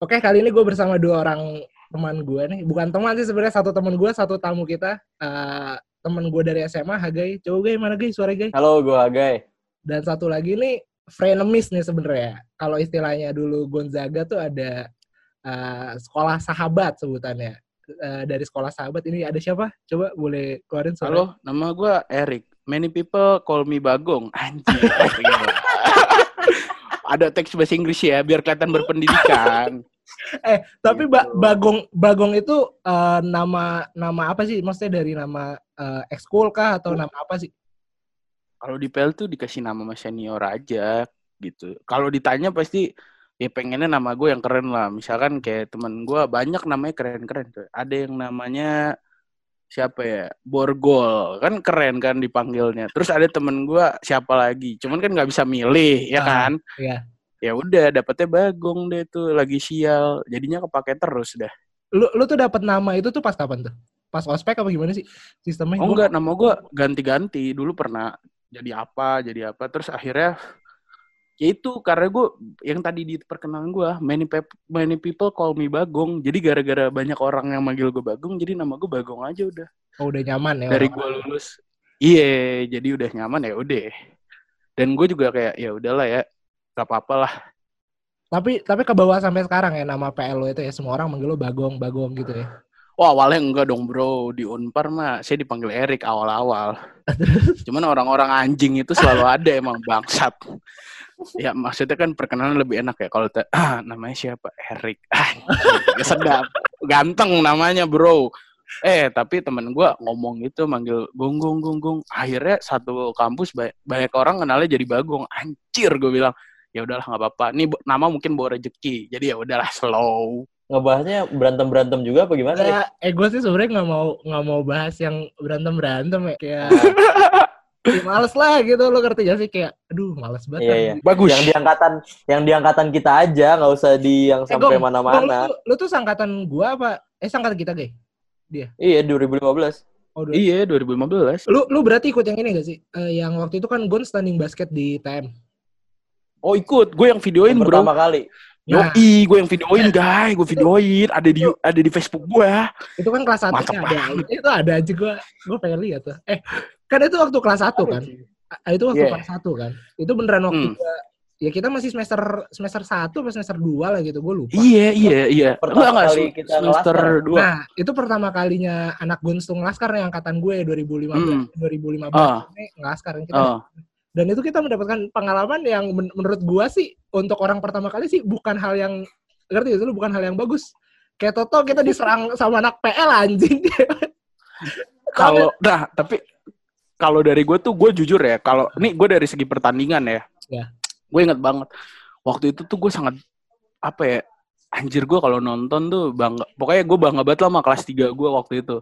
Oke, kali ini gue bersama dua orang teman gue nih. Bukan teman sih sebenarnya satu teman gue, satu tamu kita. Uh, teman gue dari SMA, Hagai. Coba Gai, mana Gai? Suara Gai. Halo, gue Hagai. Dan satu lagi nih, frenemies nih sebenarnya. Kalau istilahnya dulu Gonzaga tuh ada uh, sekolah sahabat sebutannya. Uh, dari sekolah sahabat ini ada siapa? Coba boleh keluarin suara. Halo, nama gue Eric. Many people call me Bagong. Anjir. ada teks bahasa Inggris ya biar kelihatan berpendidikan. eh tapi gitu. ba Bagong Bagong itu uh, nama nama apa sih? Maksudnya dari nama uh, ekskul kah atau nama apa sih? Kalau di PL tuh dikasih nama mas senior aja gitu. Kalau ditanya pasti ya pengennya nama gue yang keren lah. Misalkan kayak temen gue banyak namanya keren-keren. Ada yang namanya siapa ya Borgol kan keren kan dipanggilnya terus ada temen gue siapa lagi cuman kan nggak bisa milih ya ah, kan iya. Ya udah dapetnya bagong deh tuh lagi sial. Jadinya kepake terus dah. Lu lu tuh dapat nama itu tuh pas kapan tuh? Pas ospek apa gimana sih sistemnya? Oh enggak nama gue ganti-ganti. Dulu pernah jadi apa jadi apa. Terus akhirnya ya itu karena gue yang tadi di perkenalan gue many, many people call me Bagong. Jadi gara-gara banyak orang yang manggil gue Bagong jadi nama gue Bagong aja udah. Oh udah nyaman ya dari gue lulus. Iya jadi udah nyaman ya udah. Dan gue juga kayak ya udahlah ya gak apa-apa lah. Tapi tapi ke bawah sampai sekarang ya nama PLO itu ya semua orang manggil lo Bagong Bagong gitu ya. Wah awalnya enggak dong bro. Di Unpar mah saya dipanggil Erik awal-awal. Cuman orang-orang anjing itu selalu ada emang bangsat. Ya maksudnya kan perkenalan lebih enak ya kalau ah, namanya siapa? Erik ah, sedap. Ganteng namanya bro. Eh tapi temen gue ngomong gitu manggil gunggung gunggung akhirnya satu kampus banyak, banyak orang kenalnya jadi bagong. Anjir gue bilang ya udahlah nggak apa-apa. Ini nama mungkin bawa rezeki jadi ya udahlah slow. Ngebahasnya berantem berantem juga apa gimana ya, eh gue sih sebenarnya nggak mau nggak mau bahas yang berantem berantem ya kayak ya, males lah gitu lo ngerti gak sih? Kayak aduh males banget iya, iya. bagus. Yang diangkatan yang diangkatan kita aja nggak usah di yang eh, sampai mana-mana. lu, lu tuh sangkatan gua apa eh sangkatan kita gay dia? Iya 2015 Oh, iya 2015. Lu lu berarti ikut yang ini gak sih? Uh, yang waktu itu kan Gon standing basket di TM. Oh ikut, gue yang videoin yang bro. Pertama kali. Nah. Yoi, gue yang videoin guys, gue videoin, ada di ada di Facebook gue. Itu kan kelas satu ada. Itu ada aja gue, gue pengen lihat tuh. Eh, Kan itu waktu kelas 1 kan? Itu waktu yeah. kelas 1 kan? Itu beneran waktu hmm. gua, ya kita masih semester semester 1 atau semester 2 lah gitu, gue lupa. Iya, iya, iya. Pertama kali kita semester 2. Nah, itu pertama kalinya anak Gunstung Laskar yang angkatan gue 2015, hmm. 2015 oh. ini Laskar yang kita oh. Dan itu kita mendapatkan pengalaman yang men menurut gua sih untuk orang pertama kali sih bukan hal yang ngerti itu bukan hal yang bagus. Kayak Toto kita diserang sama anak PL anjing. Kalau nah, tapi kalau dari gue tuh gue jujur ya kalau ini gue dari segi pertandingan ya yeah. gue inget banget waktu itu tuh gue sangat apa ya anjir gue kalau nonton tuh bangga pokoknya gue bangga banget lah sama kelas 3 gue waktu itu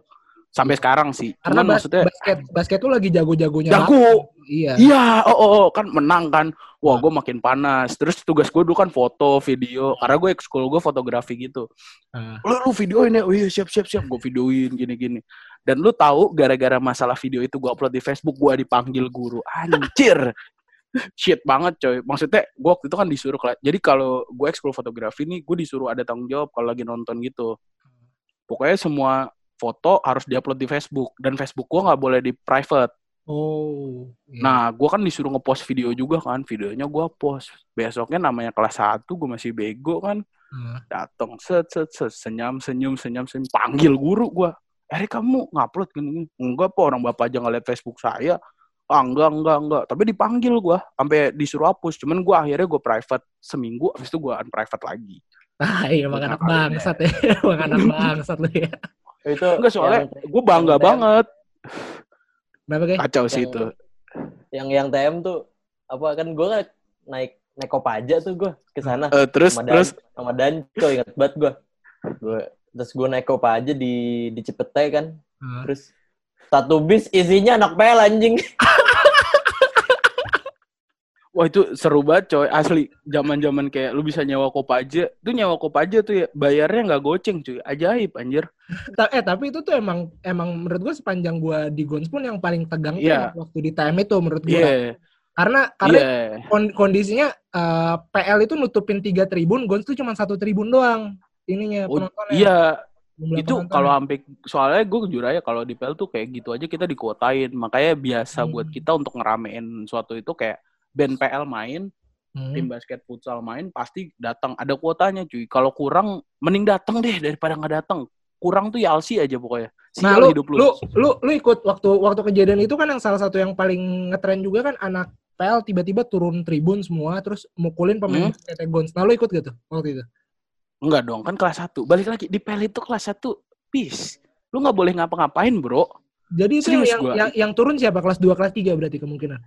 sampai sekarang sih karena Cuman bas maksudnya basket basket tuh lagi jago-jagonya jago iya iya oh, oh, oh kan menang kan wah nah. gue makin panas terus tugas gue dulu kan foto video karena gue ekskul gue fotografi gitu nah. lu lu videoin ya oh iya siap siap siap gue videoin gini gini dan lu tahu gara-gara masalah video itu gue upload di Facebook, gue dipanggil guru. Anjir. Shit banget coy. Maksudnya gue waktu itu kan disuruh jadi kalau gue ekskul fotografi nih, gue disuruh ada tanggung jawab kalau lagi nonton gitu. Pokoknya semua foto harus diupload di Facebook dan Facebook gue nggak boleh di private. Oh. Iya. Nah, gue kan disuruh ngepost video juga kan, videonya gue post. Besoknya namanya kelas 1, gue masih bego kan. Hmm. Datang set, set set senyum senyum senyum senyum panggil guru gue Erik kamu ngupload gini, gini. Enggak po, orang bapak aja ngeliat Facebook saya. Ah, enggak, enggak, enggak. Tapi dipanggil gue, sampai disuruh hapus. Cuman gue akhirnya gue private seminggu, habis itu gue unprivate lagi. Ah iya, emang anak bangsat ya. emang anak bangsat lu ya. Itu enggak soalnya gue bangga yang banget. Kenapa guys? Kacau sih itu. Yang yang TM tuh apa kan gue naik naik kopaja tuh gue ke sana. Uh, terus sama terus Dan, sama Danco ingat banget gue. Gue terus gue naik kop aja di di Cipete kan hmm. terus satu bis isinya anak pel anjing Wah itu seru banget coy, asli zaman zaman kayak lu bisa nyewa aja, tuh nyewa aja tuh ya bayarnya nggak goceng cuy, ajaib anjir. eh tapi itu tuh emang emang menurut gue sepanjang gue di Gons pun yang paling tegang yeah. tuh waktu di time itu menurut gue. Yeah. Karena karena yeah. kondisinya uh, eh, PL itu nutupin tiga tribun, Gons itu cuma satu tribun doang ininya oh, penontonnya. Iya. Itu kalau sampai soalnya gue jujur aja kalau di PL tuh kayak gitu aja kita dikuotain. Makanya biasa hmm. buat kita untuk ngeramein suatu itu kayak band PL main, hmm. tim basket futsal main pasti datang ada kuotanya cuy. Kalau kurang mending datang deh daripada nggak datang. Kurang tuh ya Alsi aja pokoknya. Sial nah, lu, hidup lu. Lu, lu lu ikut waktu waktu kejadian itu kan yang salah satu yang paling ngetren juga kan anak PL tiba-tiba turun tribun semua terus mukulin pemain hmm? TT Gons. Nah, lu ikut gitu waktu itu? Enggak dong, kan kelas 1. Balik lagi di PL itu kelas 1 peace. Lu nggak boleh ngapa-ngapain, Bro. Jadi itu yang, yang yang turun siapa? Kelas 2, kelas 3 berarti kemungkinan.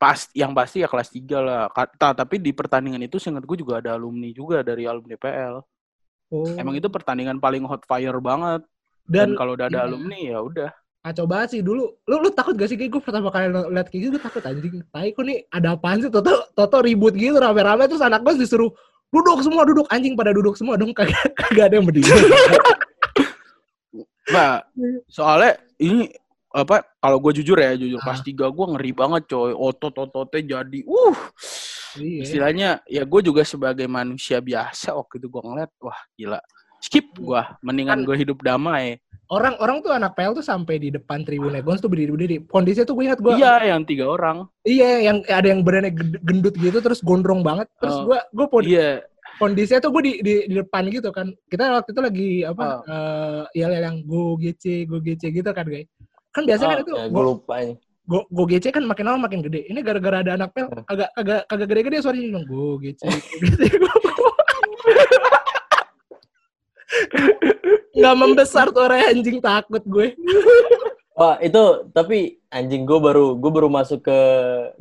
Pas yang pasti ya kelas 3 lah. Kata, tapi di pertandingan itu seingat gue juga ada alumni juga dari alumni PL. Oh. Emang itu pertandingan paling hot fire banget. Dan, Dan kalau udah ada iya. alumni ya udah kacau banget sih dulu. Lu lu takut gak sih kayak gue pertama kali liat kayak gitu gue takut anjing. Tai kok nih ada apaan sih? Toto Toto ribut gitu rame-rame terus anak gue disuruh duduk semua duduk anjing pada duduk semua dong kagak kagak ada yang berdiri. nah, soalnya ini apa kalau gue jujur ya jujur ah. pas tiga gue ngeri banget coy otot ototnya jadi uh iya. istilahnya ya gue juga sebagai manusia biasa waktu itu gue ngeliat wah gila skip iya. gue mendingan kan, gue hidup damai orang-orang tuh anak PL tuh sampai di depan tribun Egons tuh berdiri-berdiri. Kondisinya tuh gue ingat gue. Iya, yang tiga orang. Iya, yang ada yang badannya gendut gitu, terus gondrong banget. Terus gue, oh, gue pun. Iya. Kondisinya tuh gue di, di, di depan gitu kan. Kita waktu itu lagi apa? Oh. Uh, ya yang go GC, go GC gitu kan, guys. Kan biasanya oh, kan itu. Ya, gue lupa ini. Go, go GC kan makin lama makin gede. Ini gara-gara ada anak PL hmm. agak agak agak gede-gede go GC, go GC. nggak membesar tuh orang anjing takut gue. Wah itu tapi anjing gue baru gue baru masuk ke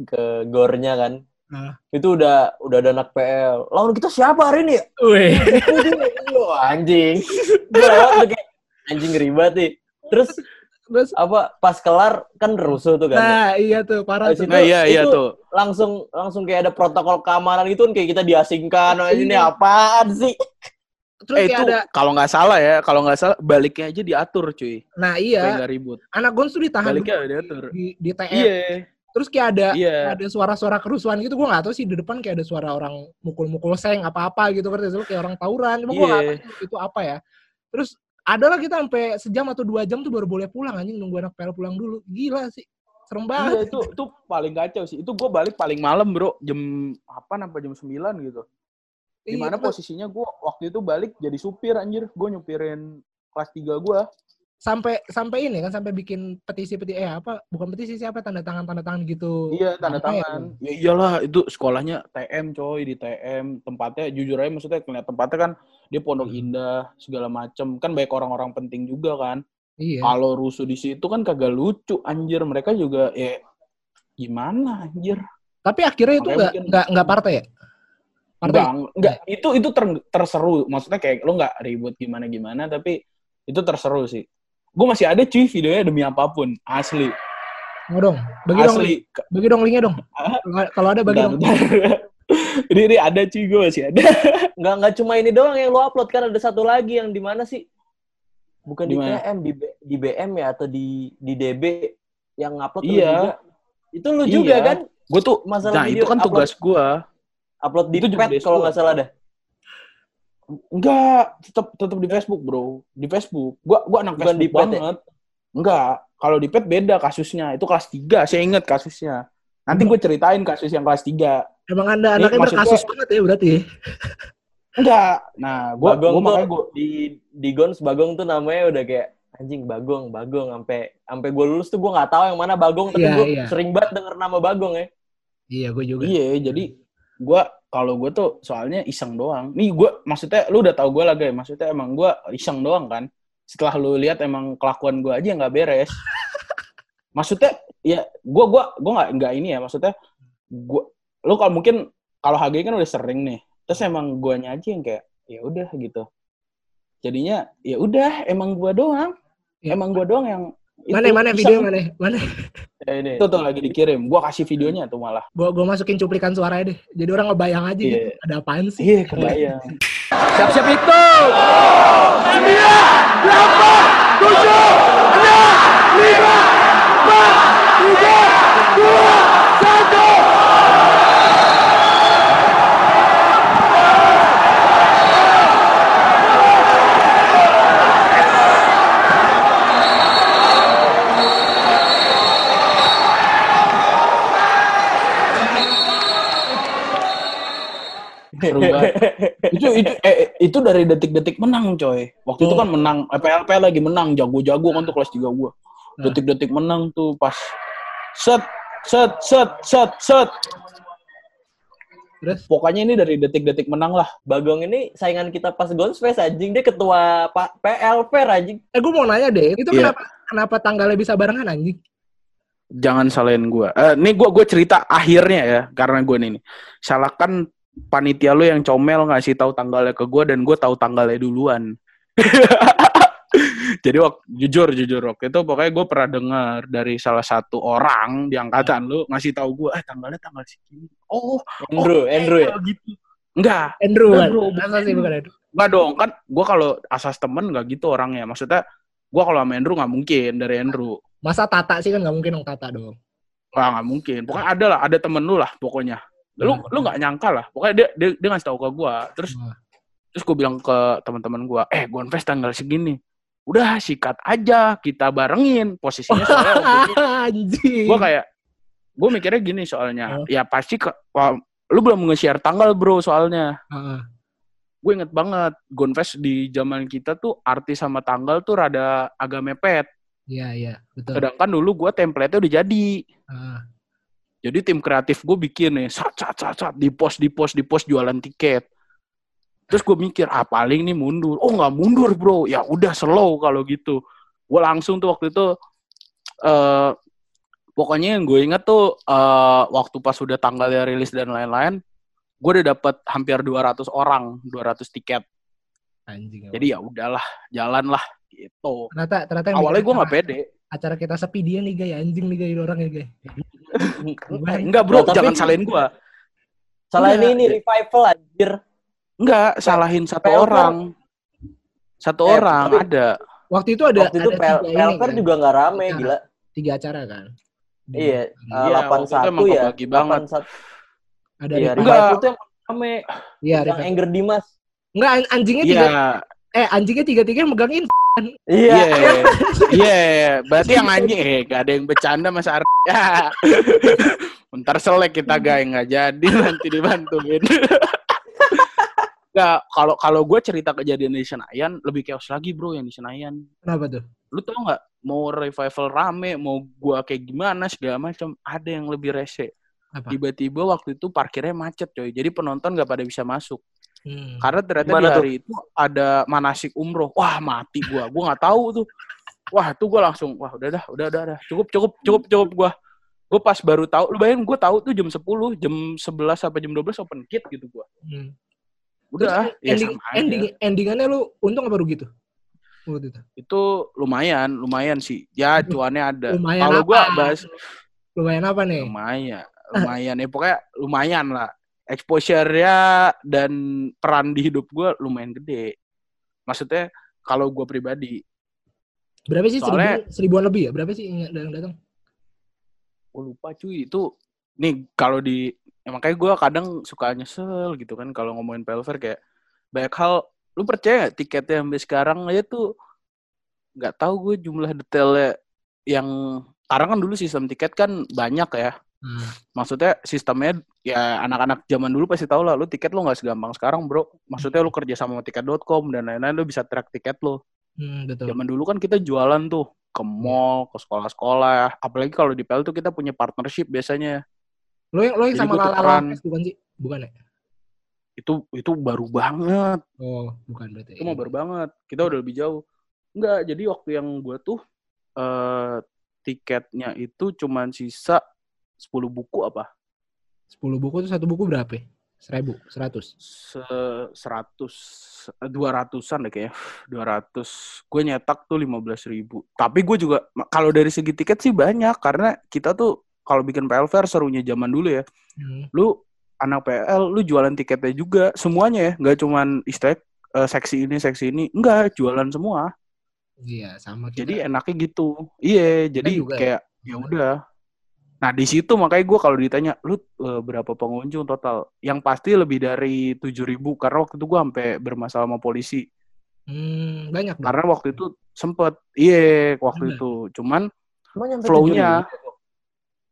ke gornya kan. Nah. Itu udah udah ada anak PL. Lawan kita siapa hari ini? Wih. anjing. Gue anjing ribet nih. Terus Terus apa pas kelar kan rusuh tuh kan. Nah, iya tuh parah tuh. Nah, iya iya tuh. Langsung langsung kayak ada protokol keamanan gitu kan kayak kita diasingkan. Oh, ini iya. apaan sih? Terus eh, itu ada kalau nggak salah ya, kalau nggak salah baliknya aja diatur, cuy. Nah iya. Gak ribut. Anak Gons tuh ditahan baliknya diatur. di di TM. Iya. Terus kayak ada yeah. ada suara-suara kerusuhan gitu, gue nggak tahu sih di depan kayak ada suara orang mukul-mukul seng apa-apa gitu kan, itu kayak orang tawuran. Cuma yeah. gue nggak iya. tahu itu apa ya. Terus ada lah kita sampai sejam atau dua jam tuh baru boleh pulang anjing nunggu anak PL pulang dulu. Gila sih. Serem iya, banget. Iya, itu itu paling kacau sih. Itu gue balik paling malam, Bro. Jam apa sampai jam 9 gitu. Di mana iya, posisinya gue waktu itu balik jadi supir anjir. Gue nyupirin kelas 3 gue. Sampai sampai ini kan sampai bikin petisi petisi eh apa bukan petisi siapa tanda tangan tanda tangan gitu. Iya tanda tangan. Ya? ya iyalah itu sekolahnya TM coy di TM tempatnya jujur aja maksudnya ngeliat tempatnya kan dia Pondok hmm. Indah segala macem kan baik orang-orang penting juga kan. Iya. Kalau rusuh di situ kan kagak lucu anjir mereka juga ya gimana anjir. Tapi akhirnya itu nggak nggak nggak partai ya? Partai? Enggak, enggak. Itu itu ter, terseru. Maksudnya kayak lo nggak ribut gimana-gimana, tapi itu terseru sih. Gue masih ada cuy videonya demi apa pun. Asli. Mau dong, bagi Asli. dong, bagi dong linknya dong. Kalau ada bagi bentar, dong. ini, ini ada cuy gue masih ada. Nggak nggak cuma ini doang yang lo upload kan ada satu lagi yang di mana sih? Bukan di, di TM, di, di BM ya atau di di DB yang upload iya. juga. Itu lu iya. juga kan? Gue tuh masalah nah, video itu kan tugas gue Upload di itu pet kalau nggak salah dah. Enggak, tetap tetap di Facebook, Bro. Di Facebook. Gua gua anak Bukan Facebook di pet, ya? banget. Ya? Enggak, kalau di pet beda kasusnya. Itu kelas 3, saya ingat kasusnya. Nanti gue ceritain kasus yang kelas 3. Emang Anda anaknya berkasus banget ya berarti? Enggak. Nah, gua Bagong gua makanya gua di di Gons Bagong tuh namanya udah kayak anjing Bagong, Bagong sampai sampai gue lulus tuh gue nggak tahu yang mana Bagong tapi yeah, gue yeah. sering banget denger nama Bagong ya. Iya, gue juga. Iya, jadi gue kalau gue tuh soalnya iseng doang. Nih gue maksudnya lu udah tau gue lah guys. Maksudnya emang gue iseng doang kan. Setelah lu lihat emang kelakuan gue aja nggak beres. maksudnya ya gue gue gue nggak nggak ini ya. Maksudnya gue lu kalau mungkin kalau HG kan udah sering nih. Terus emang gue aja yang kayak ya udah gitu. Jadinya ya udah emang gue doang. Ya. Emang gue doang yang Mana itu, mana video mana? Mana? Ya ini. Itu tuh lagi dikirim. Gua kasih videonya tuh malah. Gua gua masukin cuplikan suara deh. Jadi orang ngebayang aja yeah. gitu. Ada apaan sih? Iya, yeah, kebayang. Siap-siap itu. Sembilan, delapan, tujuh, enam, lima, empat, tiga, dua, satu. Seru banget. itu itu eh, itu dari detik-detik menang coy. Waktu oh. itu kan menang PLP lagi menang jago-jago kan tuh kelas 3 gua. Nah. Detik-detik menang tuh pas set set set set set. Terus? Pokoknya ini dari detik-detik menang lah. Bagong ini saingan kita pas Gonsfest anjing. Dia ketua Pak PLP anjing. Eh gue mau nanya deh, itu yeah. kenapa kenapa tanggalnya bisa barengan anjing? Jangan salahin gue. Uh, nih gue gue cerita akhirnya ya, karena gue nih. Salahkan panitia lu yang comel ngasih tahu tanggalnya ke gue dan gue tahu tanggalnya duluan. Jadi waktu jujur jujur waktu itu pokoknya gue pernah dengar dari salah satu orang di angkatan lu ngasih tahu gue, eh tanggalnya tanggal segini. Oh, Andrew, oh, Andrew ya. Gitu. Enggak. Andrew, Andrew. Kan? sih bukan Andrew. Enggak dong, kan gue kalau asas temen nggak gitu orangnya. Maksudnya gue kalau sama Andrew nggak mungkin dari Andrew. Masa Tata sih kan nggak mungkin dong Tata dong. Wah nggak mungkin. Pokoknya ada lah, ada temen lu lah pokoknya. Lu nah. lu nggak nyangka lah. Pokoknya dia dia, dia ngasih tahu ke gue. Terus nah. terus gue bilang ke teman-teman gue, eh gue invest tanggal segini udah sikat aja kita barengin posisinya soalnya gue kayak gue mikirnya gini soalnya uh. ya pasti ke, wah, lu belum nge-share tanggal bro soalnya uh. gue inget banget Gonfest di zaman kita tuh artis sama tanggal tuh rada agak mepet iya iya betul sedangkan dulu gue template-nya udah jadi uh. Jadi tim kreatif gue bikin nih sat sat sat sat di post di post di post jualan tiket Terus gue mikir, ah paling nih mundur. Oh nggak mundur bro, ya udah slow kalau gitu. Gue langsung tuh waktu itu, uh, pokoknya yang gue inget tuh uh, waktu pas udah tanggalnya rilis dan lain-lain, gue udah dapet hampir 200 orang, 200 tiket. Anjing. Jadi ya udahlah, jalan lah gitu. Ternyata, ternyata awalnya gue nggak pede. Acara kita sepi dia nih gaya anjing nih gaya orang ya gaya. Enggak bro, nah, jangan salahin gue. Salahin ini revival anjir. Enggak, salahin satu PLPR. orang. Satu eh, orang tapi, ada. Waktu itu ada Waktu itu ada PLPR kan? juga nggak rame, acara. gila. Tiga acara kan? Iya, delapan uh, satu ya. Bagi banget. Ada iya, enggak. itu yang rame. Iya, yang Anger Dimas. Enggak, anjingnya tiga. Iya. Eh, anjingnya tiga-tiga megangin Iya. Iya. Iya, berarti yang anjing eh gak ada yang bercanda Mas Ar. Ya. Bentar selek kita guys, nggak jadi nanti dibantuin. Enggak, kalau kalau gue cerita kejadian di Senayan lebih chaos lagi bro yang di Senayan. Kenapa tuh? Lu tau nggak mau revival rame, mau gue kayak gimana segala macam, ada yang lebih rese. Tiba-tiba waktu itu parkirnya macet coy, jadi penonton nggak pada bisa masuk. Hmm. Karena ternyata Gimana di hari tuh? itu ada manasik umroh. Wah mati gue, gue nggak tahu tuh. Wah tuh gue langsung, wah udah dah, udah udah, udah. cukup cukup cukup cukup gue. Gue pas baru tahu, lu bayangin gue tahu tuh jam 10, jam 11 sampai jam 12 open kit gitu gue. Hmm Udah, ya ending, sama ending, endingannya lu untung apa rugi tuh? itu. itu lumayan, lumayan sih. Ya cuannya ada. Kalau gua bahas lumayan apa nih? Lumayan, lumayan ya pokoknya lumayan lah. Exposure-nya dan peran di hidup gua lumayan gede. Maksudnya kalau gua pribadi. Berapa sih? Soalnya, seribuan, seribuan lebih ya? Berapa sih yang datang? Gue lupa cuy, itu nih kalau di ya makanya gue kadang suka nyesel gitu kan kalau ngomongin Pelver kayak banyak hal lu percaya gak tiketnya sampai sekarang aja tuh nggak tahu gue jumlah detailnya yang sekarang kan dulu sistem tiket kan banyak ya hmm. maksudnya sistemnya ya anak-anak zaman dulu pasti tahu lah lu tiket lo nggak segampang sekarang bro maksudnya lu kerja sama tiket.com dan lain-lain lu bisa track tiket lo hmm, betul. zaman dulu kan kita jualan tuh ke mall ke sekolah-sekolah apalagi kalau di PL tuh kita punya partnership biasanya Lo yang lo yang sama Lala bukan sih? Bukan ya? Itu itu baru banget. Oh, bukan berarti. Itu mau baru banget. Kita udah lebih jauh. Enggak, jadi waktu yang gue tuh uh, tiketnya itu cuman sisa 10 buku apa? 10 buku tuh satu buku berapa? Seribu, seratus? Se seratus, dua ratusan deh kayaknya, dua ratus. Gue nyetak tuh lima belas ribu. Tapi gue juga, kalau dari segi tiket sih banyak, karena kita tuh kalau bikin PL Fair serunya zaman dulu ya. Hmm. Lu anak PL lu jualan tiketnya juga semuanya ya, nggak cuman istilah uh, seksi ini seksi ini, enggak jualan semua. Iya, sama kita. Jadi enaknya gitu. Iya, jadi juga, ya? kayak ya udah. Nah, di situ makanya gue kalau ditanya, lu uh, berapa pengunjung total? Yang pasti lebih dari tujuh ribu karena waktu itu gue sampai bermasalah sama polisi. Hmm, banyak. Karena waktu itu sempet, iya waktu itu. Cuman flow-nya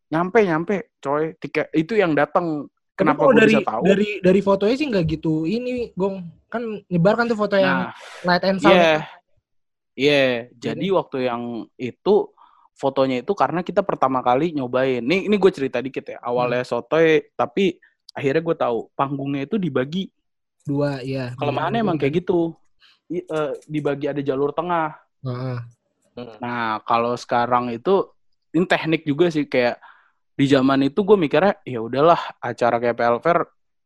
nyampe nyampe coy tiket itu yang datang kenapa gue dari, bisa tahu? Dari dari fotonya sih nggak gitu. Ini Gong kan nyebar kan tuh foto nah, yang light and sound. Iya. Yeah. Iya, yeah. jadi waktu yang itu fotonya itu karena kita pertama kali nyobain. Nih, ini gue cerita dikit ya. Awalnya hmm. sotoy, tapi akhirnya gue tahu panggungnya itu dibagi dua, ya. Kelemahannya emang kayak gitu. I, uh, dibagi ada jalur tengah. Uh. Nah, kalau sekarang itu ini teknik juga sih kayak di zaman itu gue mikirnya ya udahlah acara kayak PLFR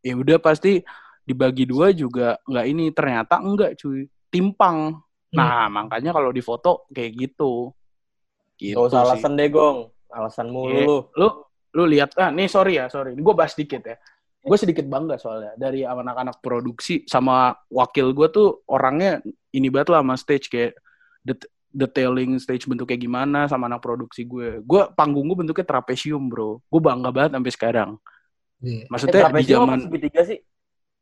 ya udah pasti dibagi dua juga nggak ini ternyata enggak cuy timpang hmm. nah makanya kalau di foto kayak gitu gitu Gak usah alasan deh gong alasan mulu yeah. lu lu lu lihat ah nih sorry ya sorry gue bahas dikit ya gue sedikit bangga soalnya dari anak-anak produksi sama wakil gue tuh orangnya ini banget lah sama stage kayak detailing stage bentuknya gimana sama anak produksi gue. Gue panggung gue bentuknya trapesium bro. Gue bangga banget sampai sekarang. Yeah. Maksudnya eh, di zaman segitiga sih?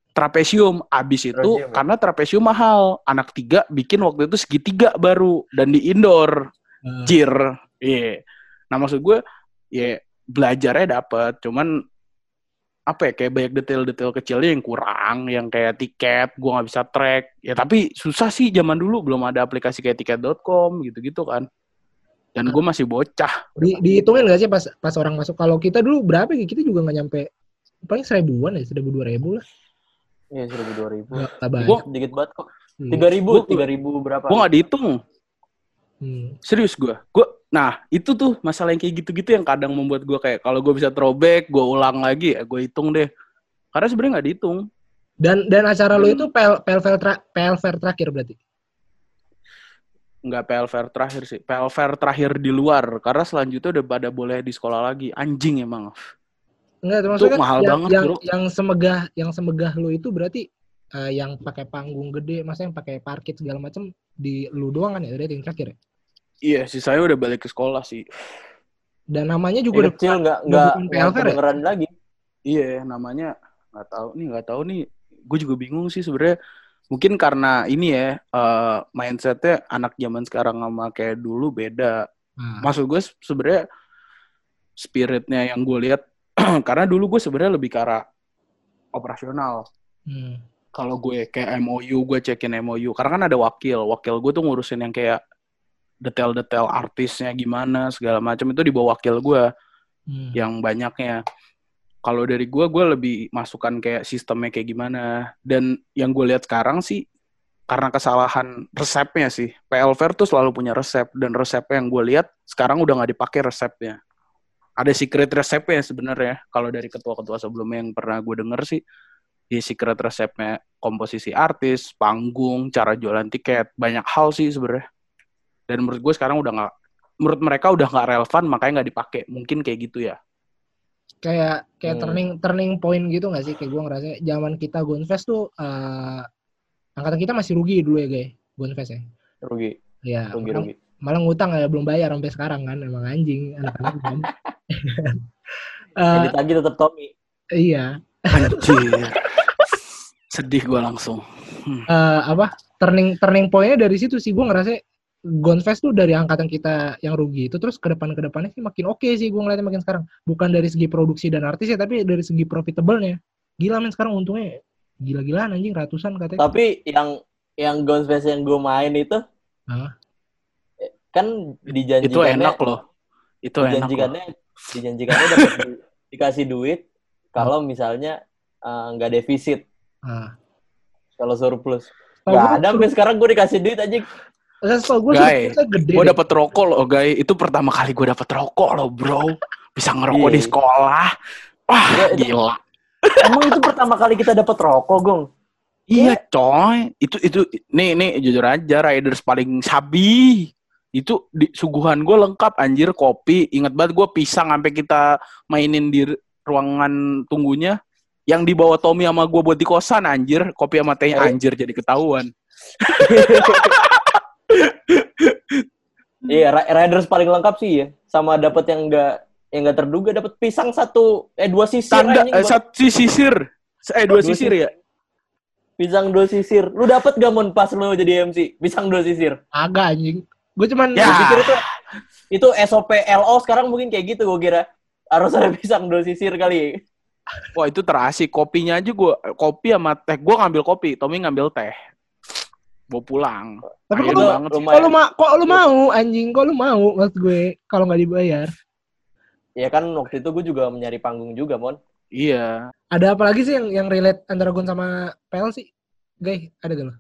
Trapesium abis itu trapesium, ya? karena trapesium mahal. Anak tiga bikin waktu itu segitiga baru dan di indoor. Uh. Jir. Iya. Yeah. Nah maksud gue ya belajarnya dapet. Cuman apa ya kayak banyak detail-detail kecilnya yang kurang yang kayak tiket gue nggak bisa track ya tapi susah sih zaman dulu belum ada aplikasi kayak tiket.com gitu-gitu kan dan gue masih bocah di dihitungin gak sih pas pas orang masuk kalau kita dulu berapa ya kita juga nggak nyampe paling seribuan ya seribu dua ribu lah iya seribu dua ribu gue dikit banget kok hmm. tiga ribu tiga ribu berapa gue nggak dihitung Hmm. Serius gue. Gue nah, itu tuh masalah yang kayak gitu-gitu yang kadang membuat gue kayak kalau gue bisa throwback, gue ulang lagi ya gue hitung deh. Karena sebenarnya nggak dihitung. Dan dan acara hmm. lo itu PL PL tra, PL fair terakhir berarti? Nggak PL fair terakhir sih. PL fair terakhir di luar karena selanjutnya udah pada boleh di sekolah lagi. Anjing emang. Enggak, termasuk kan mahal yang, banget, yang, bro. yang semegah yang semegah lo itu berarti uh, yang pakai panggung gede, masa yang pakai parkit segala macam di lu doang kan ya, berarti yang terakhir ya? Iya sih saya udah balik ke sekolah sih. Dan namanya juga udah kecil nggak nggak kedengeran ya? lagi. Iya namanya nggak tahu nih nggak tahu nih. Gue juga bingung sih sebenarnya. Mungkin karena ini ya uh, mindsetnya anak zaman sekarang sama kayak dulu beda. Hmm. Maksud gue sebenarnya spiritnya yang gue lihat karena dulu gue sebenarnya lebih ke arah operasional. Hmm. Kalau gue kayak MOU, gue cekin MOU. Karena kan ada wakil. Wakil gue tuh ngurusin yang kayak detail-detail artisnya gimana segala macam itu di bawah wakil gue hmm. yang banyaknya. Kalau dari gue gue lebih masukkan kayak sistemnya kayak gimana. Dan yang gue lihat sekarang sih karena kesalahan resepnya sih PL Fair tuh selalu punya resep dan resepnya yang gue lihat sekarang udah nggak dipakai resepnya. Ada secret resepnya sebenarnya. Kalau dari ketua-ketua sebelumnya yang pernah gue denger sih di secret resepnya komposisi artis panggung cara jualan tiket banyak hal sih sebenarnya dan menurut gue sekarang udah nggak menurut mereka udah nggak relevan makanya nggak dipakai. Mungkin kayak gitu ya. Kayak kayak hmm. turning turning point gitu nggak sih? Kayak gue ngerasa zaman kita Gonfest tuh uh, angkatan kita masih rugi dulu ya guys Gonfest ya? Rugi. Ya rugi, malah, rugi. malah ngutang ya belum bayar sampai sekarang kan emang anjing anak-anak kan. Uh, lagi tetap Tommy. iya. Anjir. Sedih gue langsung. Hmm. uh, apa? Turning turning pointnya dari situ sih gue ngerasa Gonfest tuh dari angkatan kita yang rugi itu terus ke depan ke depannya sih makin oke okay sih gue ngeliatnya makin sekarang. Bukan dari segi produksi dan artis ya tapi dari segi profitable-nya. Gila men sekarang untungnya gila-gilaan anjing ratusan katanya. Tapi yang yang Gonfest yang gue main itu huh? kan dijanjikannya itu enak loh. Itu dijanjikannya enak loh. dijanjikannya dapat di, dikasih duit kalau misalnya eh, nggak uh, defisit. Uh. kalau surplus. Gak ada sampai sekarang gue dikasih duit aja gue Guy, gue dapet rokok loh, Guy. Itu pertama kali gue dapet rokok loh, bro. Bisa ngerokok yeah. di sekolah. Wah, ya, gila. Emang itu pertama kali kita dapet rokok, Gong? Iya, coy. Itu itu nih nih jujur aja Riders paling sabi. Itu di suguhan gue lengkap anjir kopi. Ingat banget gue pisang sampai kita mainin di ruangan tunggunya. Yang dibawa Tommy sama gue buat di kosan anjir, kopi sama tehnya eh. anjir jadi ketahuan. Iya, Riders paling lengkap sih ya. Sama dapat yang enggak yang enggak terduga dapat pisang satu eh dua sisir Tanda, eh, satu sisir. Eh dua, dua sisir, ya. Pisang dua sisir. Lu dapat gak mon pas lu jadi MC? Pisang dua sisir. Agak anjing. Gue cuman ya. pikir itu itu SOP LO sekarang mungkin kayak gitu gue kira. Harus ada pisang dua sisir kali. Wah itu terasik. Kopinya aja gue, kopi sama teh. Gue ngambil kopi, Tommy ngambil teh. Bawa pulang. Tapi kok, banget kok lu, ma kok lu mau anjing? Kok lu mau maksud gue kalau nggak dibayar? Ya kan waktu itu gue juga mencari panggung juga, Mon. Iya. Ada apa lagi sih yang yang relate antara Gun sama PL sih? Guys, ada gak lo?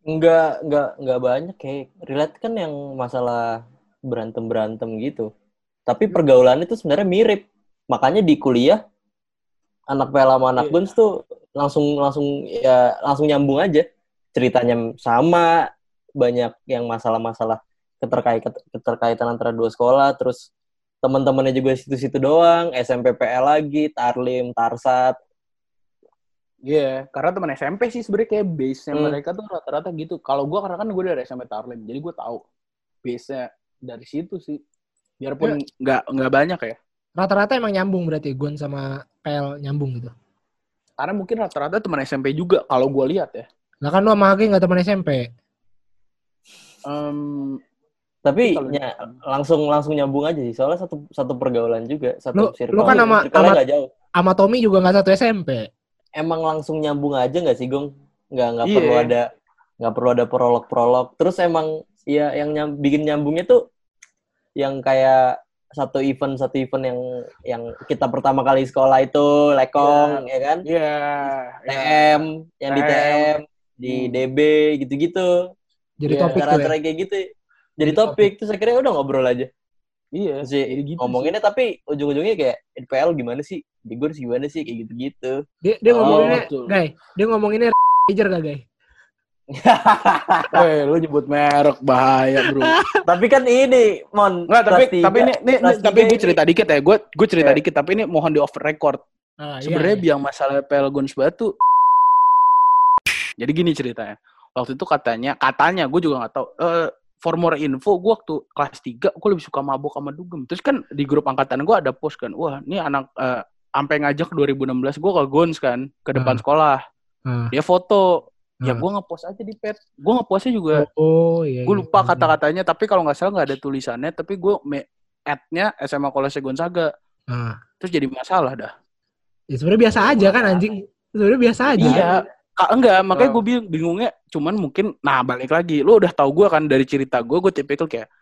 Enggak, enggak, enggak banyak kayak relate kan yang masalah berantem-berantem gitu. Tapi pergaulan itu sebenarnya mirip. Makanya di kuliah anak PL sama anak yeah. Guns tuh langsung langsung ya langsung nyambung aja. Ceritanya sama, banyak yang masalah-masalah keterkait keterkaitan antara dua sekolah, terus teman-temannya juga situ-situ doang, SMP PL lagi, Tarlim, Tarsat. Iya, yeah, karena teman SMP sih sebenarnya kayak base-nya hmm. mereka tuh rata-rata gitu. Kalau gue karena kan gue dari SMP Tarlim, jadi gue tahu base-nya dari situ sih. Biarpun iya. nggak yeah. nggak banyak ya. Rata-rata emang nyambung berarti Gun sama PL nyambung gitu. Karena mungkin rata-rata teman SMP juga kalau gue lihat ya. Nah kan lu sama Haki nggak teman SMP. Um, tapi ya, langsung langsung nyambung aja sih soalnya satu satu pergaulan juga satu lu, circle. Lu kan sama sama, jauh. sama Tommy juga nggak satu SMP. Emang langsung nyambung aja nggak sih Gong? Nggak nggak yeah. perlu ada nggak perlu ada prolog prolog. Terus emang ya yang nyam, bikin nyambungnya tuh yang kayak satu event satu event yang yang kita pertama kali sekolah itu lekong yeah. ya kan? Iya. Yeah, TM yeah. yang TM. di TM di hmm. DB gitu-gitu. Jadi ya, topik cara-cara ya? kayak gitu jadi topik terus akhirnya udah ngobrol aja iya sih gitu ngomonginnya sih. tapi ujung-ujungnya kayak NPL gimana sih Bigor gimana sih kayak gitu-gitu dia dia oh, ngomonginnya guys dia ngomonginnya ajar gak guys Weh, lu nyebut merek bahaya, Bro. tapi kan ini, Mon. Enggak, tapi tapi ini, ini, tapi gue cerita dikit ya. Gue gue cerita yeah. dikit, tapi ini mohon di off record. Ah, iya, Sebenarnya iya, iya. biang masalah PL Guns Batu. Jadi gini ceritanya. Waktu itu katanya, katanya gue juga nggak tahu. Uh, for more info, gue waktu kelas 3, gue lebih suka mabok sama dugem. Terus kan di grup angkatan gue ada post kan, wah ini anak, uh, sampai ngajak 2016, gue ke Gons kan, ke depan hmm. sekolah. Hmm. Dia foto, ya hmm. gue ngepost aja di pet. Gue ngepostnya juga, oh, iya, gue iya, lupa iya, kata-katanya, tapi kalau nggak salah nggak ada tulisannya, tapi gue add-nya SMA Kolese Gonzaga. Hmm. Terus jadi masalah dah. Ya sebenarnya biasa aja kan anjing. Sebenarnya biasa aja. Iya. Enggak, makanya gue bingungnya cuman mungkin nah balik lagi. Lo udah tahu gue kan dari cerita gue, gue tipikal kayak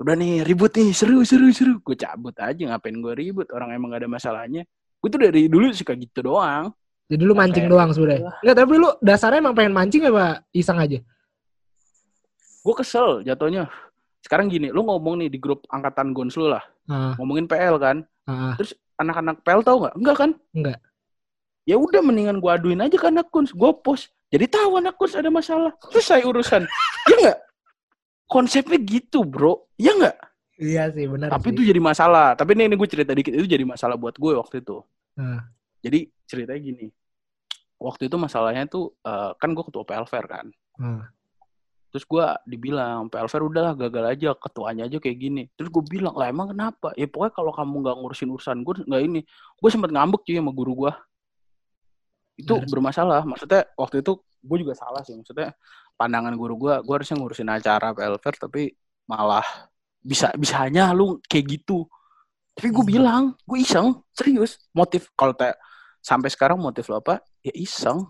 udah nih ribut nih, seru seru seru. Gue cabut aja ngapain gue ribut, orang emang gak ada masalahnya. Gue tuh dari dulu suka gitu doang. Jadi lu mancing doang sebenarnya. Enggak, tapi lu dasarnya emang pengen mancing apa iseng aja? Gue kesel jatuhnya. Sekarang gini, lu ngomong nih di grup angkatan Gons lu lah. Uh. Ngomongin PL kan. Uh. Terus anak-anak PL tau gak? Enggak kan? Enggak ya udah mendingan gue aduin aja ke anak kuns gue post jadi tahu anak kuns ada masalah selesai urusan ya nggak konsepnya gitu bro ya nggak iya sih benar tapi sih. itu jadi masalah tapi ini, ini gue cerita dikit itu jadi masalah buat gue waktu itu hmm. Jadi ceritanya gini waktu itu masalahnya tuh uh, kan gue ketua PLFR kan. Hmm. terus gue dibilang PLFR udahlah gagal aja ketuanya aja kayak gini. Terus gue bilang lah emang kenapa? Ya pokoknya kalau kamu nggak ngurusin urusan gue nggak ini. Gue sempet ngambek cuy sama guru gue itu hmm. bermasalah. Maksudnya waktu itu gue juga salah sih. Maksudnya pandangan guru gue gue harusnya ngurusin acara PLFR tapi malah bisa bisanya lu kayak gitu. Tapi gue hmm. bilang gue iseng serius. Motif kalau kayak sampai sekarang motif lo apa? Ya iseng.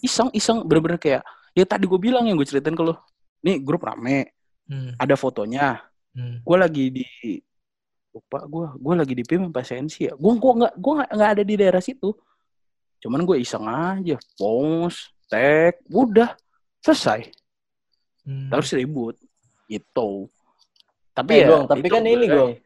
Iseng iseng. Bener-bener kayak ya tadi gue bilang yang gue ceritain ke lo. Nih grup rame. Hmm. ada fotonya. Hmm. gue lagi di lupa gue gue lagi di PIM sensi ya? Gue gue nggak gue nggak ada di daerah situ. Cuman gue iseng aja, post, tag, udah. Selesai. Hmm. Terus ribut, itu. Tapi eh, ya, dong, tapi kan ini gue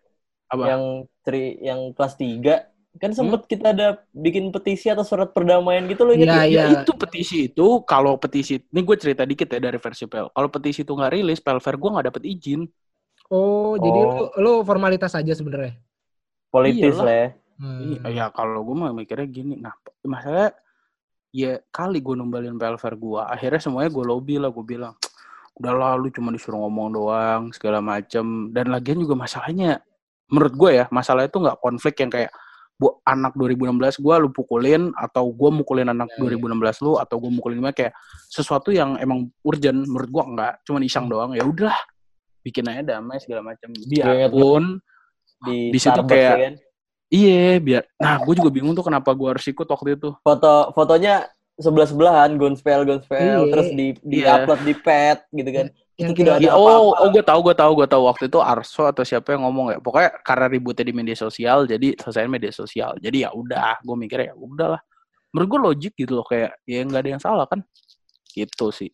yang tri, yang kelas 3 kan sempet hmm? kita ada bikin petisi atau surat perdamaian gitu loh ingat ya, ya? ya itu petisi itu kalau petisi ini gue cerita dikit ya dari versi PL kalau petisi itu nggak rilis PLFR gue nggak dapet izin oh, oh. jadi lu, lu formalitas aja sebenarnya politis Iyalah. lah ya Hmm. Ya kalau gue mah mikirnya gini, nah masalah ya kali gue numbalin pelver gue, akhirnya semuanya gue lobby lah, gue bilang, udah lalu cuma disuruh ngomong doang segala macem, dan lagian juga masalahnya, menurut gue ya masalah itu nggak konflik yang kayak bu anak 2016 gue lu pukulin atau gue mukulin anak ya, 2016 ya. lu atau gue mukulin gimana kayak sesuatu yang emang urgent menurut gue enggak cuma iseng doang ya udah bikin aja damai segala macam biarpun di, di situ kayak ya kan? Iya, biar. Nah, gue juga bingung tuh kenapa gue harus ikut waktu itu. Foto fotonya sebelah sebelahan, gonspel gonspel, iya. terus di di iya. upload di pet gitu kan. Yang itu tidak ada apa-apa. Oh, oh gue tahu, gue tahu, gue tahu waktu itu Arso atau siapa yang ngomong ya. Pokoknya karena ributnya di media sosial, jadi selesai media sosial. Jadi ya udah, gue mikirnya ya udahlah. Menurut gue logik gitu loh, kayak ya nggak ada yang salah kan. Gitu sih.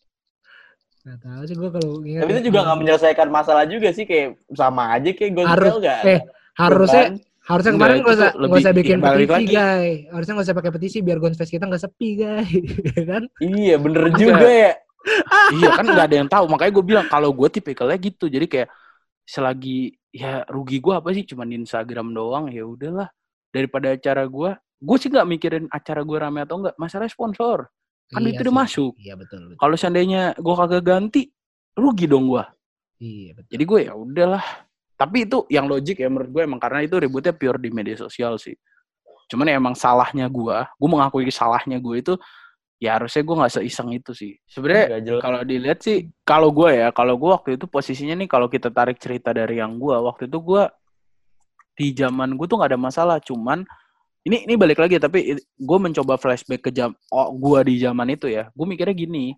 Gak tahu sih gue kalau Tapi itu juga nggak menyelesaikan masalah juga sih, kayak sama aja kayak gonspel Harus, gak? Eh, harusnya Harusnya kemarin nggak usah nggak usah bikin petisi, lagi. guys. Harusnya nggak usah pakai petisi biar Gonfest kita nggak sepi, guys. Ya kan? Iya, bener juga ya. iya kan nggak ada yang tahu. Makanya gue bilang kalau gue tipikalnya gitu. Jadi kayak selagi ya rugi gue apa sih? Cuma di Instagram doang. Ya udahlah. Daripada acara gue, gue sih nggak mikirin acara gue rame atau enggak. Masalah sponsor. Kan iya itu udah masuk. Iya betul. betul. Kalau seandainya gue kagak ganti, rugi dong gue. Iya betul. Jadi gue ya udahlah tapi itu yang logik ya menurut gue emang karena itu ributnya pure di media sosial sih. Cuman ya emang salahnya gue, gue mengakui salahnya gue itu ya harusnya gue nggak seiseng itu sih. Sebenarnya kalau dilihat sih, kalau gue ya, kalau gue waktu itu posisinya nih kalau kita tarik cerita dari yang gue waktu itu gue di zaman gue tuh nggak ada masalah, cuman ini ini balik lagi tapi gue mencoba flashback ke jam oh, gue di zaman itu ya, gue mikirnya gini,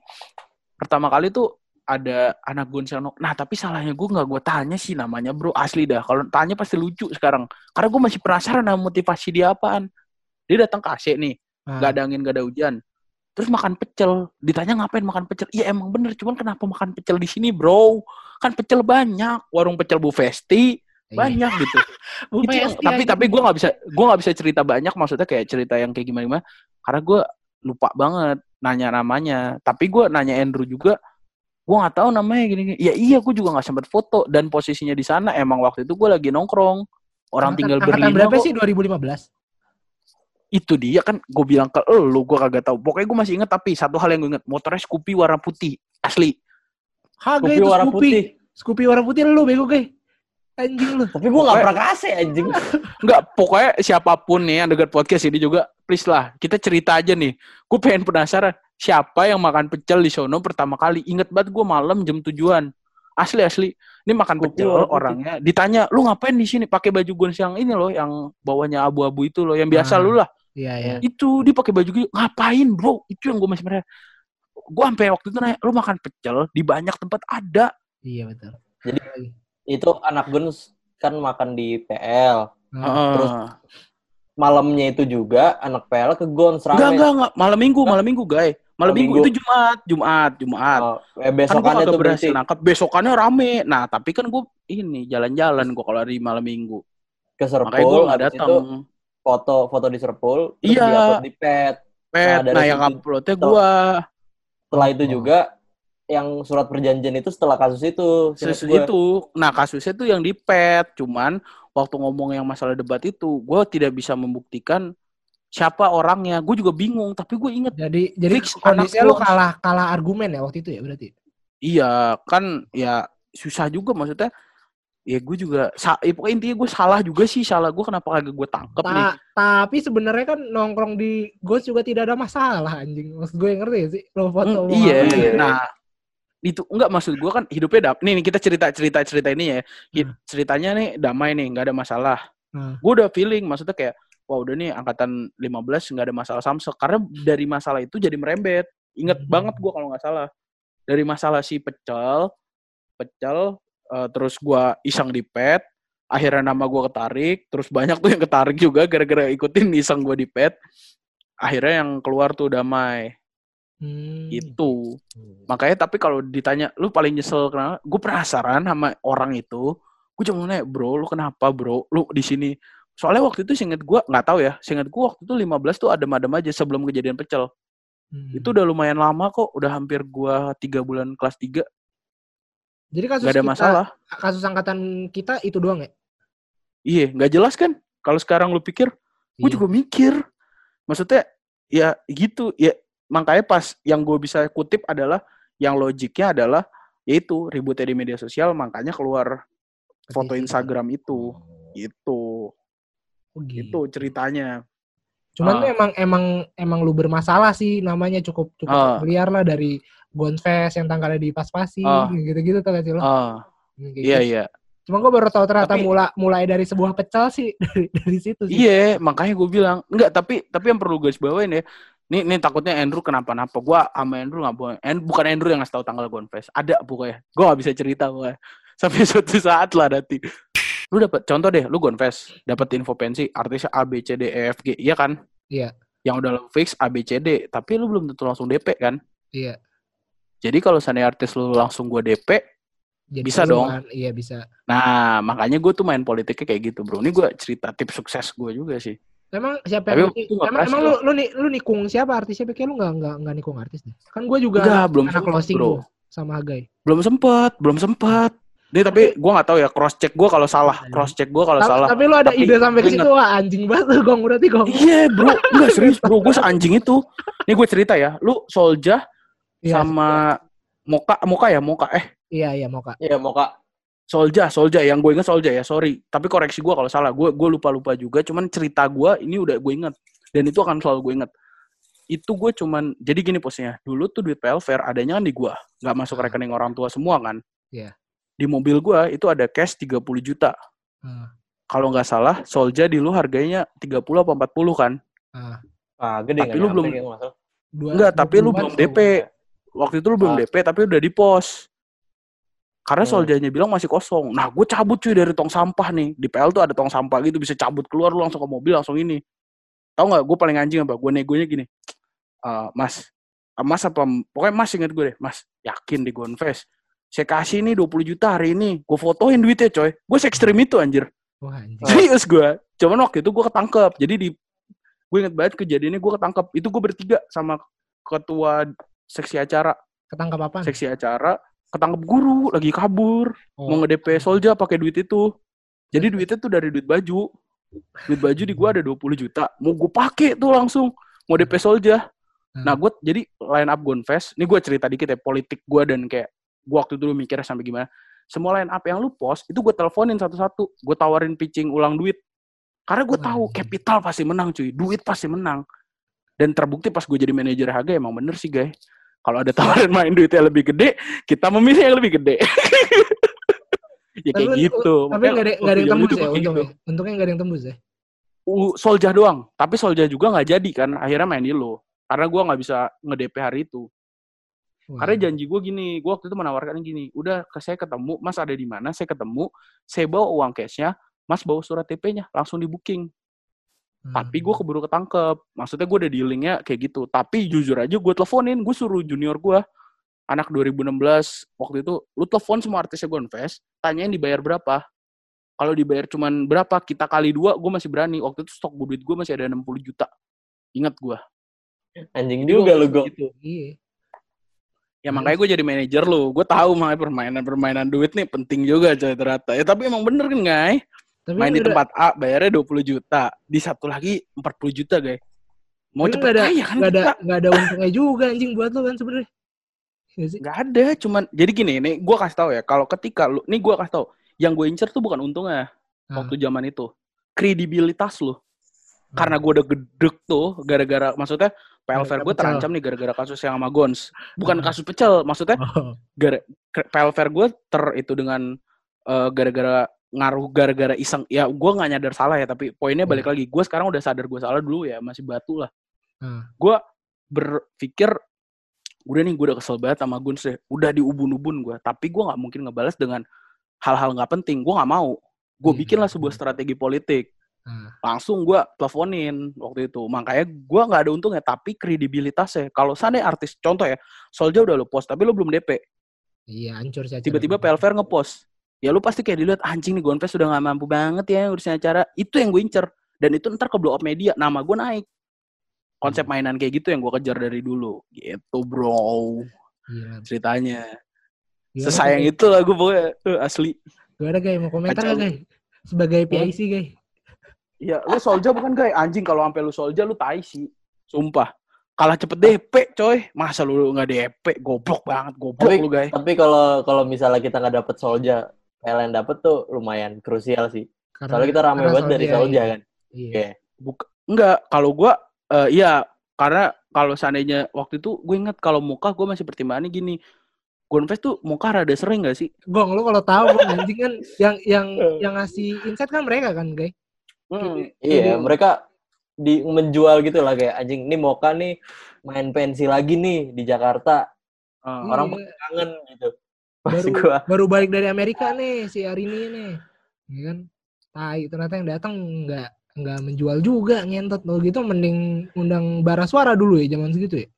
pertama kali tuh ada anak Gonzalo. Nah tapi salahnya gue nggak gue tanya sih namanya bro asli dah. Kalau tanya pasti lucu sekarang. Karena gue masih penasaran sama motivasi dia apaan. Dia datang ke AC nih, hmm. nggak ada angin nggak ada hujan. Terus makan pecel. Ditanya ngapain makan pecel? Iya emang bener. Cuman kenapa makan pecel di sini bro? Kan pecel banyak. Warung pecel Bu Festi iya. banyak gitu. Bu itu, tapi tapi gue nggak bisa gue nggak bisa cerita banyak. Maksudnya kayak cerita yang kayak gimana gimana. Karena gue lupa banget nanya namanya. Tapi gue nanya Andrew juga gue nggak tahu namanya gini, gini. Ya iya gue juga nggak sempat foto. Dan posisinya di sana emang waktu itu gue lagi nongkrong. Orang tinggal berlima berapa kok. sih? 2015 itu dia kan. Gue bilang ke lu gue kagak tahu. Pokoknya gue masih inget tapi satu hal yang gue inget motornya Scoopy warna putih asli. Scoopy warna Scoopy. putih. Scoopy warna putih lu bego gue. Anjing lu. Tapi gue gak pernah kasih anjing. Enggak, pokoknya siapa pun nih yang dekat podcast ini juga, please lah, kita cerita aja nih. Gue pengen penasaran, siapa yang makan pecel di sono pertama kali. Ingat banget gue malam jam tujuan. Asli asli. Ini makan pecel orangnya. Ditanya, lu ngapain di sini? Pakai baju gue yang ini loh, yang bawahnya abu-abu itu loh, yang biasa nah, lu lah. Iya iya. Itu dia pakai baju gitu. Ngapain bro? Itu yang gue masih merah. Gue sampai waktu itu nanya, lu makan pecel di banyak tempat ada. Iya betul. Jadi itu anak gue kan makan di PL. Uh. Terus malamnya itu juga anak PL ke Gons rame. Enggak, enggak, enggak. Malam minggu, malam minggu, guys. Malam minggu, minggu itu Jumat, Jumat, Jumat. Oh, eh, besokannya kan tuh berhasil nangkep. Besokannya rame. Nah, tapi kan gue ini jalan-jalan gue kalau hari malam minggu. Ke Serpul. Makanya gue gak datang. Foto foto di Serpul. Iya. Di pet. Pet. Nah, nah yang uploadnya gue. Setelah itu oh. juga yang surat perjanjian itu setelah kasus itu. Kasus itu. Nah, kasusnya itu yang di pet. Cuman waktu ngomong yang masalah debat itu, gue tidak bisa membuktikan siapa orangnya. Gue juga bingung, tapi gue inget. Jadi jadi kondisinya lu kalah kalah argumen ya waktu itu ya berarti. Iya, kan ya susah juga maksudnya. Ya gue juga, ya pokoknya intinya gue salah juga sih, salah gue kenapa kagak gue tangkep Ta nih. Tapi sebenarnya kan nongkrong di gue juga tidak ada masalah anjing. Maksud gue yang ngerti sih, lo foto. Hmm, iya, iya, nah itu enggak maksud gue kan hidupnya dap nih kita cerita cerita cerita ini ya hmm. ceritanya nih damai nih nggak ada masalah hmm. gue udah feeling maksudnya kayak wah udah nih angkatan 15 nggak ada masalah samsek karena dari masalah itu jadi merembet. Inget hmm. banget gue kalau nggak salah. Dari masalah si pecel pecel uh, terus gue iseng di pet akhirnya nama gue ketarik terus banyak tuh yang ketarik juga gara-gara ikutin iseng gue di pet. Akhirnya yang keluar tuh damai. Hmm. itu makanya tapi kalau ditanya lu paling nyesel kenapa gue penasaran sama orang itu. Gue cuma nanya bro lu kenapa bro? Lu di sini Soalnya waktu itu singkat gue, nggak tahu ya, singkat gue waktu itu 15 tuh adem-adem aja sebelum kejadian pecel. Hmm. Itu udah lumayan lama kok, udah hampir gue tiga bulan kelas 3. Jadi kasus gak ada kita, masalah. Kasus angkatan kita itu doang ya? Iya, nggak jelas kan? Kalau sekarang lu pikir, gue iya. juga mikir. Maksudnya, ya gitu. Ya makanya pas yang gue bisa kutip adalah, yang logiknya adalah, yaitu ributnya di media sosial, makanya keluar foto Instagram itu. Oh. Oh, gitu. Itu ceritanya. Cuman uh. tuh emang emang emang lu bermasalah sih namanya cukup cukup uh. liar lah dari Gonfest yang tanggalnya di pas-pasi uh. gitu-gitu tuh gak sih lo? Uh. Gitu. Iya iya. Cuma gue baru tahu ternyata tapi, mulai mulai dari sebuah pecel sih dari dari situ sih. Iya, makanya gue bilang enggak. Tapi tapi yang perlu guys bawain ya. Nih, nih takutnya Andrew kenapa-napa. Gue sama Andrew nggak boleh. And, bukan Andrew yang ngasih tahu tanggal Gonfest. Ada pokoknya. Gue gak bisa cerita pokoknya. Sampai suatu saat lah nanti. Lu dapat contoh deh, lu Gonfest, dapat info pensi artisnya A B C D E F G, iya kan? Iya. Yang udah fix A B C D, tapi lu belum tentu langsung DP kan? Iya. Jadi kalau seandainya artis lu langsung gue DP, jadi bisa dong. Iya bisa. Nah makanya gue tuh main politiknya kayak gitu bro. Ini gue cerita tips sukses gue juga sih. Emang siapa yang Tapi, emang, emang lu, lu, nih lu nikung siapa artisnya? Kayak lu nggak nggak nggak nikung artis deh. Kan gue juga Enggak, belum anak closing bro. sama Hagai. Belum sempet, belum sempet. Nih tapi gue gak tahu ya cross check gue kalau salah, iya. cross check gue kalau salah. Tapi lu ada tapi, ide sampai ke situ wah anjing banget gong berarti gong. Iya bro, enggak serius bro, gue seanjing itu. Nih gue cerita ya, lu Solja iya, sama Moka, Moka ya, Moka eh. Iya iya Moka. Iya Moka. Solja, Solja yang gue inget Solja ya, sorry. Tapi koreksi gue kalau salah, gue gue lupa lupa juga. Cuman cerita gue ini udah gue inget dan itu akan selalu gue inget. Itu gue cuman jadi gini posnya. Dulu tuh duit PLFR adanya kan di gue, nggak masuk rekening orang tua semua kan. Iya. Yeah. Di mobil gue itu ada cash 30 juta. Hmm. Kalau nggak salah, Solja di lu harganya 30 apa 40 kan? Hmm. Ah, gede tapi lu belum Enggak, tapi lu belum DP. Waktu itu lu belum ah. DP tapi udah di pos. Karena hmm. soldanya bilang masih kosong. Nah, gue cabut cuy dari tong sampah nih. Di PL tuh ada tong sampah gitu, bisa cabut keluar lu langsung ke mobil langsung ini. Tahu nggak? Gue paling anjing apa? Gue negonya gini. Uh, mas, uh, mas apa? Pokoknya mas inget gue deh. Mas, yakin di Gonfest. Saya kasih nih 20 juta hari ini. Gue fotoin duitnya coy. Gue se ekstrim itu anjir. Wah, anjir. Serius gue. Cuman waktu itu gue ketangkep. Jadi di gue inget banget kejadiannya gue ketangkep. Itu gue bertiga sama ketua seksi acara. Ketangkep apa? Seksi acara ketangkep guru lagi kabur oh. mau nge-DP Solja pakai duit itu jadi duitnya tuh dari duit baju duit baju di gua ada 20 juta mau gue pakai tuh langsung mau DP Solja hmm. nah gue jadi line up Gonfest ini gue cerita dikit ya politik gue dan kayak gue waktu dulu mikirnya sampai gimana semua line up yang lu post itu gue teleponin satu-satu gue tawarin pitching ulang duit karena gue tahu capital pasti menang cuy duit pasti menang dan terbukti pas gue jadi manajer harga emang bener sih guys kalau ada tawaran main duitnya lebih gede, kita memilih yang lebih gede. ya kayak tapi, gitu. Tapi nggak ada, gak ada yang tembus ya untungnya. Gitu. Untungnya nggak ada yang tembus ya. Uh, Solja doang. Tapi Solja juga nggak jadi kan. Akhirnya main di lo. Karena gue nggak bisa nge-DP hari itu. Wow. Karena janji gue gini, gue waktu itu menawarkan gini, udah ke saya ketemu, mas ada di mana, saya ketemu, saya bawa uang cashnya, mas bawa surat TP-nya, langsung di booking. Tapi gue hmm. keburu ketangkep. Maksudnya gue udah dealingnya kayak gitu. Tapi jujur aja gue teleponin, gue suruh junior gue, anak 2016, waktu itu, lu telepon semua artisnya gue invest, tanyain dibayar berapa. Kalau dibayar cuman berapa, kita kali dua, gue masih berani. Waktu itu stok duit gue masih ada 60 juta. Ingat gue. Anjing juga lu gue. Gitu. Iya. Ya makanya gue jadi manajer lu. Gue tahu makanya permainan-permainan duit nih penting juga coy ternyata. Ya tapi emang bener kan guys? Tapi main di tempat A bayarnya 20 juta, di satu lagi 40 juta, guys. Mau cepet ada, kaya kan gak ada, gak ada untungnya juga anjing buat lo kan sebenarnya. Iya gak ada, cuman jadi gini, nih gue kasih tau ya, kalau ketika lu, nih gue kasih tau, yang gue incer tuh bukan untungnya hmm. waktu zaman itu, kredibilitas lu. Hmm. Karena gue udah gedek tuh, gara-gara, maksudnya PLVR gue terancam nih gara-gara kasus yang sama Gons. Bukan kasus pecel, maksudnya oh. gara PLVR gue ter itu dengan uh, gara-gara ngaruh gara-gara iseng ya gue nggak nyadar salah ya tapi poinnya balik hmm. lagi gue sekarang udah sadar gue salah dulu ya masih batu lah hmm. gue berpikir udah nih gue udah kesel banget sama Guns deh udah diubun-ubun gue tapi gue nggak mungkin ngebalas dengan hal-hal nggak penting gue nggak mau gue hmm. bikin lah sebuah strategi politik hmm. langsung gue teleponin waktu itu. Makanya gue nggak ada untungnya tapi kredibilitasnya. Kalau sana artis contoh ya Solja udah lo post tapi lo belum DP iya hancur sih tiba-tiba PLVR ngepost. Ya lu pasti kayak dilihat anjing nih Gonfest sudah gak mampu banget ya urusan acara. Itu yang gue incer. Dan itu ntar ke blow up media nama gue naik. Konsep hmm. mainan kayak gitu yang gue kejar dari dulu. Gitu bro. Gila. ceritanya. Gila, sesayang itu lah gue pokoknya. Uh, asli. Gue ada guys mau komentar gak guys sebagai PIC guys Iya, lu solja bukan guys anjing kalau sampai lu solja lu tai sih sumpah kalah cepet DP coy masa lu nggak DP goblok banget goblok tapi, lu guys tapi kalau kalau misalnya kita nggak dapet solja yang dapet tuh lumayan krusial sih. Karena, Soalnya kita ramai banget dari Solja kan. Iya. Yeah. Buka, enggak, kalau gua uh, iya karena kalau seandainya waktu itu gue inget kalau muka gue masih pertimbangannya gini. Gonfest tuh Mokar ada sering gak sih? Gong, lu kalau tahu anjing kan yang yang yang ngasih insight kan mereka kan, guys. Hmm, iya, mereka di menjual gitu lah kayak anjing ini Moka nih main pensi lagi nih di Jakarta. Uh, orang iya. kangen gitu. baru gua. baru balik dari Amerika nih si Arini nih. Ya kan? Tai ternyata yang datang nggak nggak menjual juga ngentot lo gitu mending undang bara suara dulu ya zaman segitu ya.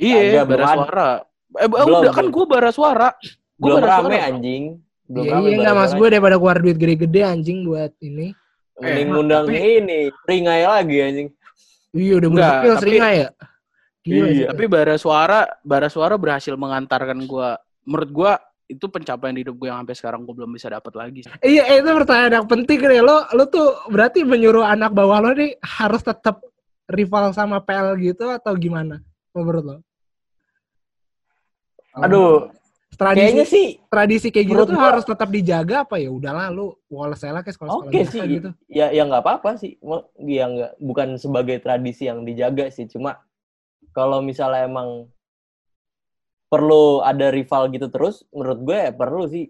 Iya, bara suara. Eh, belum, udah kan gue bara suara. Gua belum rame suara, anjing. Belum iya, iya enggak mas gue daripada keluar duit gede-gede anjing buat ini. Mending eh, ngundang tapi... ini, Ringai lagi anjing. Iya udah berhasil tapi... Ringai ya. Gila, iya. Tapi bara suara, bara suara berhasil mengantarkan gue. Menurut gue itu pencapaian hidup gue yang sampai sekarang gue belum bisa dapat lagi. Iya, itu pertanyaan yang penting nih. Lo, lo tuh berarti menyuruh anak bawah lo nih harus tetap rival sama PL gitu atau gimana? Menurut lo? Aduh, tradisi, kayaknya sih tradisi kayak gitu tuh harus tetap dijaga apa ya udah lalu Wallace lah kayak sekolah-sekolah Oke okay sih, gitu. Ya ya nggak apa-apa sih. Ya nggak bukan sebagai tradisi yang dijaga sih, cuma kalau misalnya emang perlu ada rival gitu terus, menurut gue ya perlu sih.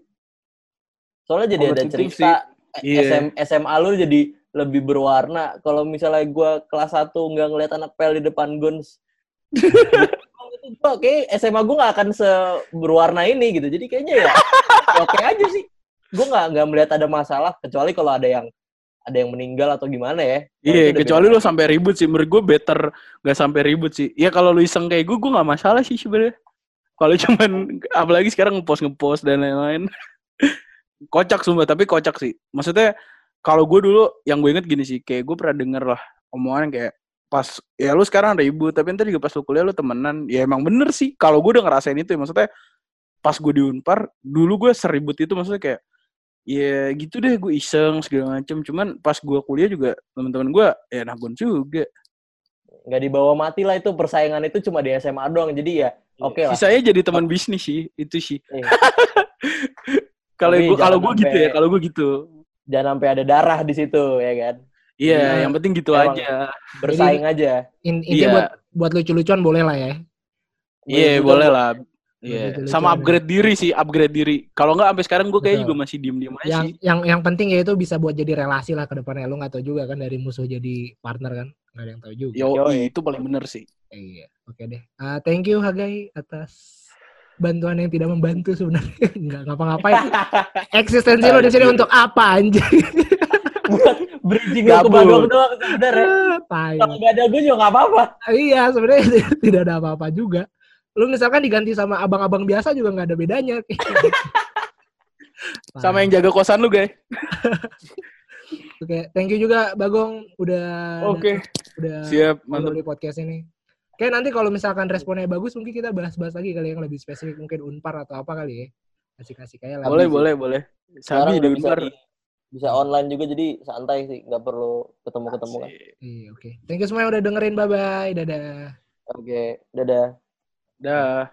Soalnya jadi ada cerita yeah. SM, SMA lu jadi lebih berwarna. Kalau misalnya gue kelas 1 nggak ngeliat anak pel di depan Guns, gue kayak SMA gue gak akan seberwarna ini gitu. Jadi kayaknya ya oke aja sih. Gue gak, nggak melihat ada masalah kecuali kalau ada yang ada yang meninggal atau gimana ya. Iya, kecuali lo sampai ribut sih. Menurut gue better gak sampai ribut sih. Ya kalau lu iseng kayak gue, gue gak masalah sih sebenarnya. Kalau cuman apalagi sekarang ngepost ngepost dan lain-lain. kocak sumpah, tapi kocak sih. Maksudnya kalau gue dulu yang gue inget gini sih, kayak gue pernah denger lah omongan kayak pas ya lu sekarang ribut tapi ntar juga pas lu kuliah lu temenan. Ya emang bener sih kalau gue udah ngerasain itu ya maksudnya pas gue di unpar dulu gue seribut itu maksudnya kayak ya gitu deh gue iseng segala macem. Cuman pas gue kuliah juga teman-teman gue ya nagun juga. Nggak dibawa mati lah itu persaingan itu cuma di SMA doang jadi ya iya. oke okay lah. sisanya jadi teman bisnis sih itu sih. Iya. kalau gue kalau gue gitu ya kalau gue gitu. jangan sampai ada darah di situ ya kan Iya, yeah, yang penting gitu aja. Bersaing Jadi, aja. In, ini yeah. buat buat lucu-lucuan boleh lah ya. Iya, yeah, boleh lah. Iya, yeah. sama upgrade diri sih, upgrade diri. Kalau nggak sampai sekarang gue kayak juga masih diem-diem aja yang, sih. Yang yang penting ya itu bisa buat jadi relasi lah ke depannya. Lu nggak tahu juga kan dari musuh jadi partner kan? Nggak ada yang tahu juga. Yo, Yo itu paling bener sih. Iya, oke okay deh. Uh, thank you Hagai atas bantuan yang tidak membantu sebenarnya. Nggak ngapa-ngapain. Eksistensi lo di sini untuk apa anjing? buat bridging ke Bandung doang sebenarnya. Ah, Kalau nggak ada gue juga nggak apa-apa. Iya sebenarnya tidak ada apa-apa juga. Lu misalkan diganti sama abang-abang biasa juga nggak ada bedanya. sama yang jaga kosan lu, guys. Oke, okay, thank you juga Bagong udah Oke. Okay. Udah siap mantap di podcast ini. Oke, nanti kalau misalkan responnya bagus mungkin kita bahas-bahas lagi kali yang lebih spesifik mungkin Unpar atau apa kali ya. Kasih-kasih kayak Boleh, boleh, boleh. Sabi di Unpar bisa online juga jadi santai sih nggak perlu ketemu ketemu kan iya oke. Okay. thank you semua yang udah dengerin. Bye bye dadah. Oke okay, dadah. dah